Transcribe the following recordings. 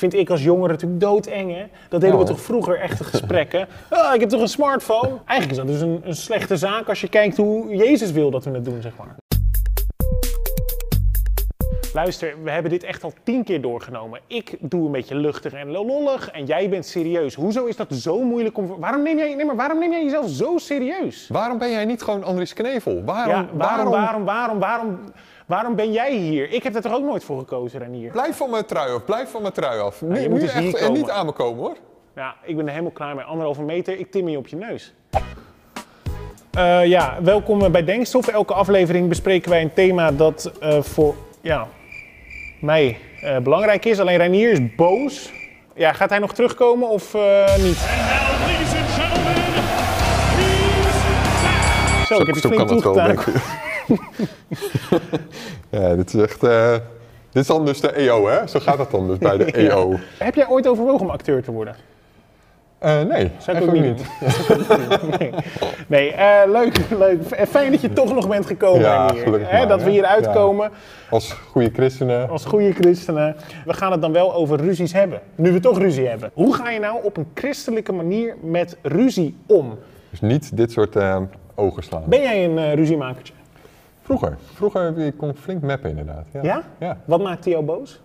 vind ik als jongere natuurlijk doodeng, hè? Dat deden we Nou. toch vroeger, echte gesprekken. Ah, ik heb toch een smartphone? Eigenlijk is dat dus een, een slechte zaak als je kijkt hoe Jezus wil dat we het doen, zeg maar. Luister, we hebben dit echt al tien keer doorgenomen. Ik doe een beetje luchtig en lollig en jij bent serieus. Hoezo is dat zo moeilijk om... Waarom neem jij, nee, maar waarom neem jij jezelf zo serieus? Waarom ben jij niet gewoon Andries Knevel? Waarom, Ja, waarom, waarom, waarom, waarom, waarom ben jij hier? Ik heb er toch ook nooit voor gekozen, Renier? Blijf van mijn trui af, blijf van mijn trui af. je Nu, moet nu hier echt, en komen. niet aan me komen hoor. Ja, ik ben er helemaal klaar mee. Anderhalve meter, ik tim je op je neus. Eh, ja, welkom bij Denkstof. Elke aflevering bespreken wij een thema dat eh, voor ja, mij eh, belangrijk is. Alleen Reinier is boos. Ja, gaat hij nog terugkomen of eh, niet? Now, ladies and gentlemen, he's back. Zo, ik heb je flink toegedaan. ja, dit is echt... eh, dit is dan dus de EO, hè? Zo gaat het dan dus bij de EO. Heb jij ooit overwogen om acteur te worden? Eh, nee, Zou ik eigenlijk ook niet nee, nee eh, leuk, leuk. Fijn dat je toch nog bent gekomen Ja, hier. gelukkig Hè, maar, dat we hier uitkomen Als goede christenen. als goede christenen. We gaan het dan wel over ruzies hebben. Nu we toch ruzie hebben. Hoe ga je nou op een christelijke manier met ruzie om? Dus niet dit soort ogen slaan. Ben jij een ruziemakertje? Vroeger. Vroeger ik kon flink mappen inderdaad. Ja? Ja? Ja. Wat maakte jou boos?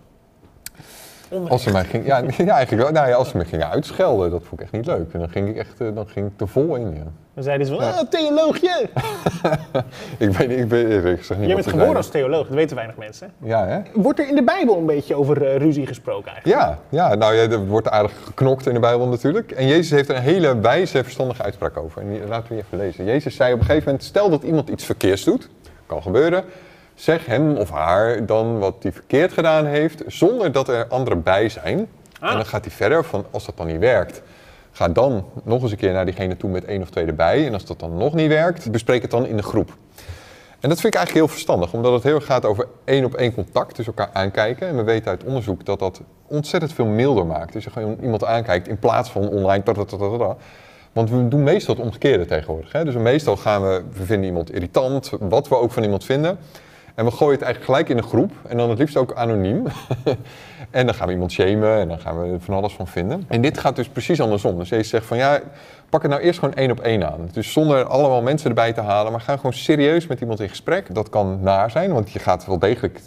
Als ze mij ging, ja, ja, eigenlijk wel. Nou ja, als ze me gingen uitschelden, dat vond ik echt niet leuk. En dan ging ik echt, eh, dan ging ik er vol in. Ja. Dan zeiden ze van, ah, theoloogje. Ik weet niet, ik weet ik zeg niet Jij bent geboren als theoloog, dat weten weinig mensen. Ja, hè? Wordt er in de Bijbel een beetje over eh, ruzie gesproken eigenlijk? Ja, ja, nou ja, er wordt aardig geknokt in de Bijbel natuurlijk. En Jezus heeft er een hele wijze, verstandige uitspraak over. En die, laten we die even lezen. Jezus zei op een gegeven moment, stel dat iemand iets verkeerds doet, kan gebeuren. Zeg hem of haar dan wat hij verkeerd gedaan heeft, zonder dat er anderen bij zijn. Ah. En dan gaat hij verder van, als dat dan niet werkt, ga dan nog eens een keer naar diegene toe met één of twee erbij. En als dat dan nog niet werkt, bespreek het dan in de groep. En dat vind ik eigenlijk heel verstandig, omdat het heel erg gaat over één op één contact, dus elkaar aankijken. En we weten uit onderzoek dat dat ontzettend veel milder maakt. Dus je gewoon iemand aankijkt in plaats van online. tatatatata. Want we doen meestal het omgekeerde tegenwoordig. Hè? Dus meestal gaan we, we vinden iemand irritant, wat we ook van iemand vinden. En we gooien het eigenlijk gelijk in een groep en dan het liefst ook anoniem. en dan gaan we iemand shamen en dan gaan we er van alles van vinden. En dit gaat dus precies andersom. Dus Jezus zegt van ja, pak het nou eerst gewoon één op één aan. Dus zonder allemaal mensen erbij te halen, maar ga gewoon serieus met iemand in gesprek. Dat kan naar zijn, want je gaat wel degelijk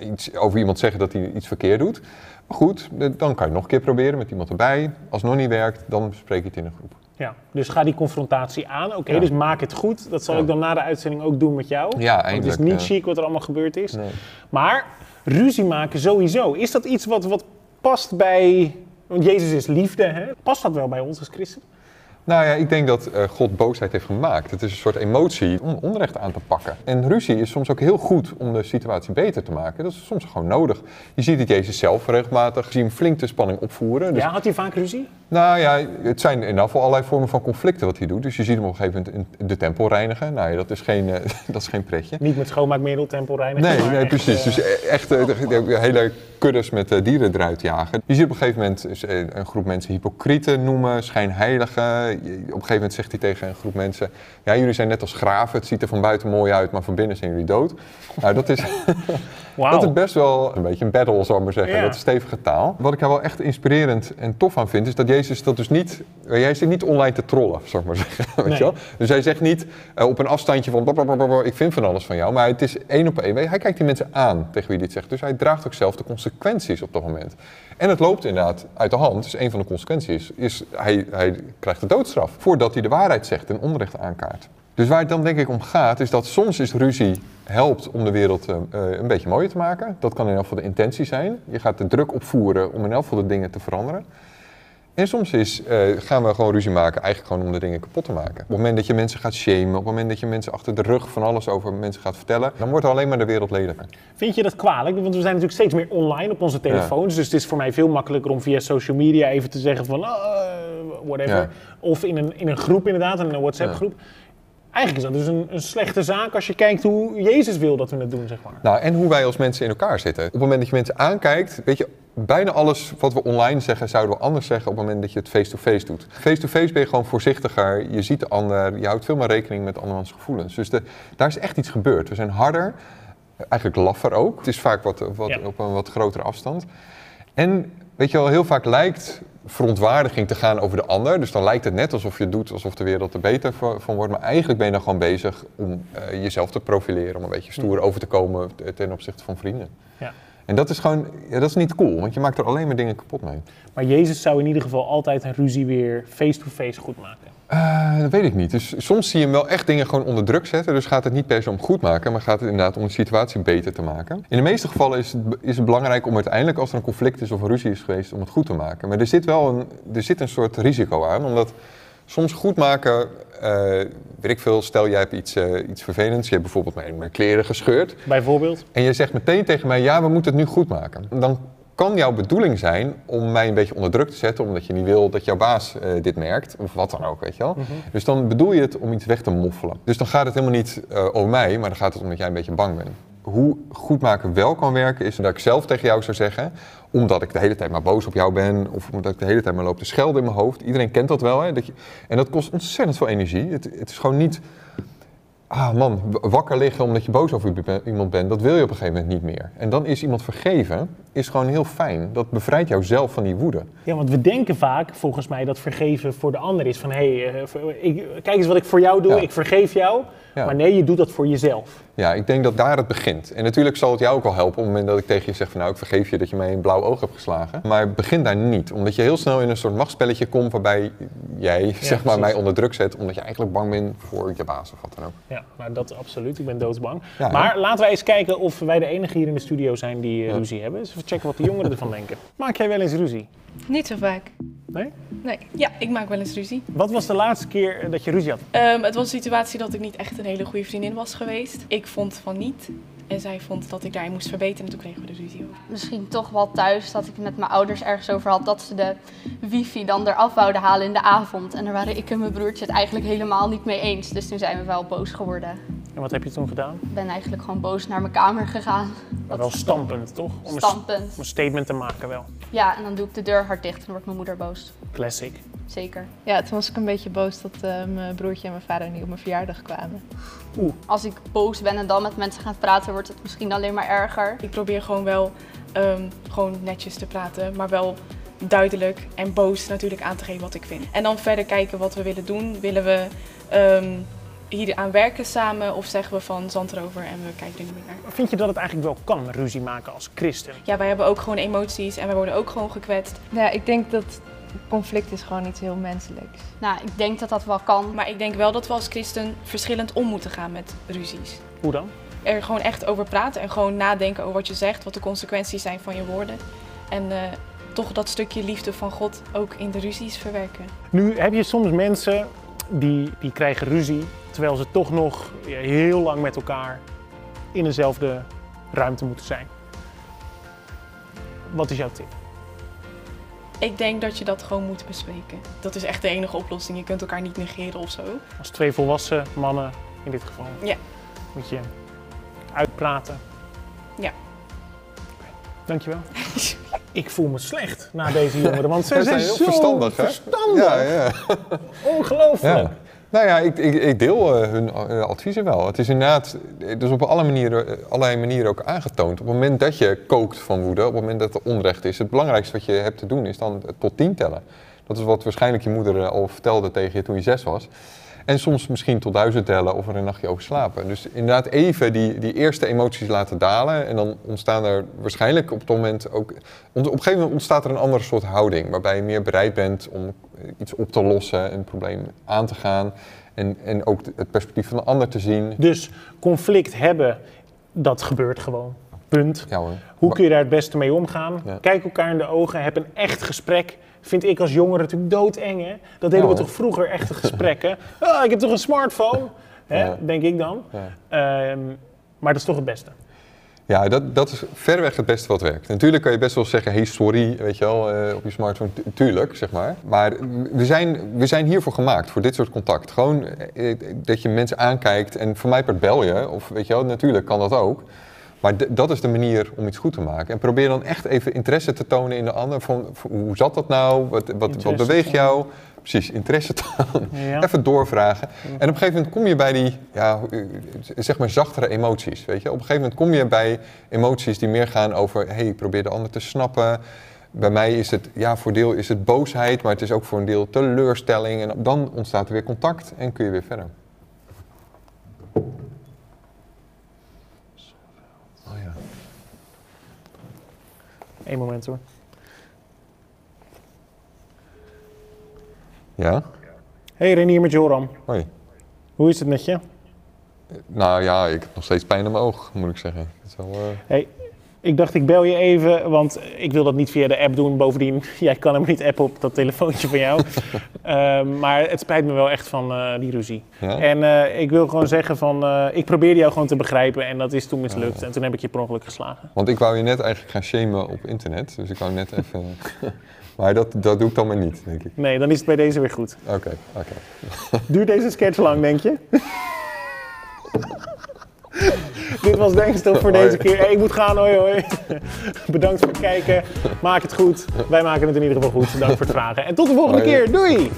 iets over iemand zeggen dat hij iets verkeerd doet. Maar goed, dan kan je het nog een keer proberen met iemand erbij. Als het nog niet werkt, dan bespreek je het in een groep. Ja, dus ga die confrontatie aan. Oké, Ja. dus maak het goed. Dat zal Ja. ik dan na de uitzending ook doen met jou. Ja, Want eindelijk, Het is niet ja. chic wat er allemaal gebeurd is. Nee. Maar ruzie maken sowieso. Is dat iets wat, wat past bij... Want Jezus is liefde, hè? Past dat wel bij ons als christen? Nou ja, ik denk dat eh, God boosheid heeft gemaakt. Het is een soort emotie om onrecht aan te pakken. En ruzie is soms ook heel goed om de situatie beter te maken. Dat is soms gewoon nodig. Je ziet het Jezus zelf regelmatig. Je ziet hem flink de spanning opvoeren. Dus, Ja, had hij vaak ruzie? Nou ja, het zijn in geval allerlei vormen van conflicten wat hij doet. Dus je ziet hem op een gegeven moment in de tempel reinigen. Nou ja, dat is geen, eh, dat is geen pretje. Niet met schoonmaakmiddel, tempelreinigen. Nee, maar nee, echt, precies. eh, Dus e- echt de hele kuddes met eh, dieren eruit jagen. Je ziet op een gegeven moment eh, een groep mensen hypocrieten noemen, schijnheiligen. Op een gegeven moment zegt hij tegen een groep mensen... Ja, jullie zijn net als graven. Het ziet er van buiten mooi uit, maar van binnen zijn jullie dood. Nou, dat is, Wauw. dat is best wel een beetje een battle, zal ik maar zeggen. Ja. Dat is stevige taal. Wat ik er wel echt inspirerend en tof aan vind... is dat Jezus dat dus niet... Jij zit niet online te trollen, zal ik maar zeggen. Weet Nee. je wel? Dus hij zegt niet eh, op een afstandje van... blablabla, ik vind van alles van jou. Maar het is één op één. Hij kijkt die mensen aan tegen wie hij dit zegt. Dus hij draagt ook zelf de consequenties op dat moment. En het loopt inderdaad uit de hand. Dus een van de consequenties is... Hij, hij krijgt de doodstraf. Voordat hij de waarheid zegt en onrecht aankaart. Dus waar het dan denk ik om gaat, is dat soms is ruzie helpt om de wereld eh, eh, een beetje mooier te maken. Dat kan in elk geval de intentie zijn. Je gaat de druk opvoeren om in elk geval de dingen te veranderen. En soms is, eh, gaan we gewoon ruzie maken, eigenlijk gewoon om de dingen kapot te maken. Op het moment dat je mensen gaat shamen, op het moment dat je mensen achter de rug van alles over mensen gaat vertellen, dan wordt alleen maar de wereld lelijker. Vind je dat kwalijk? Want we zijn natuurlijk steeds meer online op onze telefoons. Dus het is voor mij veel makkelijker om via social media even te zeggen van... ah, whatever. Ja. Of in een, in een groep inderdaad, in een WhatsApp groep. Eigenlijk is dat dus een, een slechte zaak als je kijkt hoe Jezus wil dat we het doen, zeg maar. Nou, en hoe wij als mensen in elkaar zitten. Op het moment dat je mensen aankijkt, weet je, bijna alles wat we online zeggen, zouden we anders zeggen op het moment dat je het face-to-face doet. Face-to-face ben je gewoon voorzichtiger, je ziet de ander, je houdt veel meer rekening met andermans gevoelens. Dus de, daar is echt iets gebeurd. We zijn harder, eigenlijk laffer ook. Het is vaak wat, wat, Ja. op een wat grotere afstand. En weet je wel, heel vaak lijkt verontwaardiging te gaan over de ander. Dus dan lijkt het net alsof je doet alsof de wereld er beter van wordt. Maar eigenlijk ben je dan gewoon bezig om eh, jezelf te profileren. Om een beetje stoer over te komen ten opzichte van vrienden. Ja. En dat is gewoon, ja, dat is niet cool. Want je maakt er alleen maar dingen kapot mee. Maar Jezus zou in ieder geval altijd een ruzie weer face-to-face goed maken. Eh, dat weet ik niet. Dus soms zie je hem wel echt dingen gewoon onder druk zetten. Dus gaat het niet per se om goed maken, maar gaat het inderdaad om de situatie beter te maken. In de meeste gevallen is het, is het belangrijk om uiteindelijk, als er een conflict is of een ruzie is geweest, om het goed te maken. Maar er zit wel een, er zit een soort risico aan, omdat soms goed maken, eh, weet ik veel, stel jij hebt iets, eh, iets vervelends, je hebt bijvoorbeeld mijn, mijn kleren gescheurd. Bijvoorbeeld. En je zegt meteen tegen mij, ja, we moeten het nu goed maken. Dan kan jouw bedoeling zijn om mij een beetje onder druk te zetten, omdat je niet wil dat jouw baas eh, dit merkt, of wat dan ook, weet je wel. Dus dan bedoel je het om iets weg te moffelen. Dus dan gaat het helemaal niet eh, over mij, maar dan gaat het om dat jij een beetje bang bent. Hoe goed maken wel kan werken, is dat ik zelf tegen jou zou zeggen, omdat ik de hele tijd maar boos op jou ben, of omdat ik de hele tijd maar loop te schelden in mijn hoofd. Iedereen kent dat wel, hè? Dat je, en dat kost ontzettend veel energie. Het, het is gewoon niet Ah man, wakker liggen omdat je boos over iemand ben- iemand bent, dat wil je op een gegeven moment niet meer. En dan is iemand vergeven, is gewoon heel fijn. Dat bevrijdt jou zelf van die woede. Ja, want we denken vaak, volgens mij, dat vergeven voor de ander is. Van, hé, hey, eh, ik- kijk eens wat ik voor jou doe, Ja. ik vergeef jou. Ja. Maar nee, je doet dat voor jezelf. Ja, ik denk dat daar het begint. En natuurlijk zal het jou ook wel helpen op het moment dat ik tegen je zeg van nou, ik vergeef je dat je mij een blauw oog hebt geslagen. Maar begin daar niet, omdat je heel snel in een soort machtsspelletje komt waarbij jij zeg maar precies. mij onder druk zet, omdat je eigenlijk bang bent voor je baas of wat dan ook. Ja, maar dat absoluut. Ik ben doodsbang. Ja, maar laten wij eens kijken of wij de enige hier in de studio zijn die eh, Ja. ruzie hebben. Dus even checken wat de jongeren ervan denken. Maak jij wel eens ruzie? Niet zo vaak. Nee? Nee. Ja, ik maak wel eens ruzie. Wat was de laatste keer eh, dat je ruzie had? Ehm, het was een situatie dat ik niet echt een hele goede vriendin was geweest. Ik vond van niet. En zij vond dat ik daarin moest verbeteren. En toen kregen we de ruzie over. misschien toch wel thuis dat ik met mijn ouders ergens over had dat ze de wifi dan eraf wouden halen in de avond. En daar waren ik en mijn broertje het eigenlijk helemaal niet mee eens. Dus toen zijn we wel boos geworden. En wat heb je toen gedaan? Ik ben eigenlijk gewoon boos naar mijn kamer gegaan. Maar wel stampend, toch? Om een, Standpunt. om een statement te maken wel. Ja, en dan doe ik de deur hard dicht en dan wordt mijn moeder boos. Classic. Zeker. Ja, toen was ik een beetje boos dat eh, mijn broertje en mijn vader niet op mijn verjaardag kwamen. Als ik boos ben en dan met mensen ga praten, wordt het misschien alleen maar erger. Ik probeer gewoon wel ehm, gewoon netjes te praten. Maar wel duidelijk en boos natuurlijk aan te geven wat ik vind. En dan verder kijken wat we willen doen. Willen we ehm, hier aan werken samen? Of zeggen we van zand erover en we kijken er niet meer naar? Vind je dat het eigenlijk wel kan, ruzie maken als christen? Ja, wij hebben ook gewoon emoties en wij worden ook gewoon gekwetst. Ja, ik denk dat conflict is gewoon iets heel menselijks. Nou, ik denk dat dat wel kan. Maar ik denk wel dat we als christen verschillend om moeten gaan met ruzies. Hoe dan? Er gewoon echt over praten en gewoon nadenken over wat je zegt, wat de consequenties zijn van je woorden. En eh, toch dat stukje liefde van God ook in de ruzies verwerken. Nu heb je soms mensen die, die krijgen ruzie, terwijl ze toch nog heel lang met elkaar in dezelfde ruimte moeten zijn. Wat is jouw tip? Ik denk dat je dat gewoon moet bespreken. Dat is echt de enige oplossing. Je kunt elkaar niet negeren of zo. Als twee volwassen mannen in dit geval. Ja. Moet je uitpraten. Ja. Dankjewel. Ik voel me slecht na deze jongeren, want Ze zijn, zijn heel zo verstandig, hè? verstandig. Ja, ja. Ongelooflijk. Ja. Nou ja, ik, ik, ik deel eh, hun eh, adviezen wel. Het is inderdaad, is op alle manieren, eh, allerlei manieren ook aangetoond. Op het moment dat je kookt van woede, op het moment dat er onrecht is, het belangrijkste wat je hebt te doen is dan tot tien tellen. Dat is wat waarschijnlijk je moeder al vertelde tegen je toen je zes was. En soms misschien tot duizend tellen of er een nachtje over slapen. Dus inderdaad even die, die eerste emoties laten dalen. En dan ontstaan er waarschijnlijk op het moment ook... Op een gegeven moment ontstaat er een andere soort houding. Waarbij je meer bereid bent om iets op te lossen, een probleem aan te gaan. En, en ook het perspectief van de ander te zien. Dus conflict hebben, dat gebeurt gewoon. Punt. Ja. Hoe kun je daar het beste mee omgaan? Ja. Kijk elkaar in de ogen, heb een echt gesprek. Vind ik als jongere natuurlijk doodeng, hè? Dat deden Ja, we toch vroeger, echte gesprekken. Ah, ik heb toch een smartphone? Hè? Ja. Denk ik dan. Ja. Ehm, maar dat is toch het beste. Ja, dat, dat is verreweg het beste wat werkt. Natuurlijk kan je best wel zeggen, sorry, weet je wel, eh, op je smartphone, Tu- tuurlijk, zeg maar. Maar we zijn, we zijn hiervoor gemaakt, voor dit soort contact. Gewoon eh, dat je mensen aankijkt en voor mij per bel je, of weet je wel, natuurlijk kan dat ook. Maar dat is de manier om iets goed te maken. En probeer dan echt even interesse te tonen in de ander. Van, hoe zat dat nou? Wat, wat, wat beweegt jou? Precies, interesse tonen. Ja. Even doorvragen. En op een gegeven moment kom je bij die, ja, zeg maar, zachtere emoties. Weet je? Op een gegeven moment kom je bij emoties die meer gaan over, hey, probeer de ander te snappen. bij mij is het, ja, voor deel is het boosheid, maar het is ook voor een deel teleurstelling. En dan ontstaat er weer contact en kun je weer verder. Eén moment hoor. Ja? Hey Renier met Joram. Hoi. Hoe is het met je? Nou ja, ik heb nog steeds pijn in mijn oog, moet ik zeggen. Het is wel, eh, Hey, ik dacht ik bel je even, want ik wil dat niet via de app doen. Bovendien, jij kan hem niet appen op dat telefoontje van jou. Ehm, maar het spijt me wel echt van eh, die ruzie. ja? En eh, ik wil gewoon zeggen van, eh, ik probeerde jou gewoon te begrijpen en dat is toen mislukt. En toen heb ik je per ongeluk geslagen. Want ik wou je net eigenlijk gaan shamen op internet, dus ik wou net even... maar dat, dat doe ik dan maar niet, denk ik. Nee, dan is het bij deze weer goed. Oké, oké. Duurt deze sketch lang, denk je? Dit was Denkstof voor deze keer. Hey, ik moet gaan, hoi hoi. Bedankt voor het kijken. Maak het goed. Wij maken het in ieder geval goed. Dank voor het vragen. En tot de volgende Hoi. keer. Doei!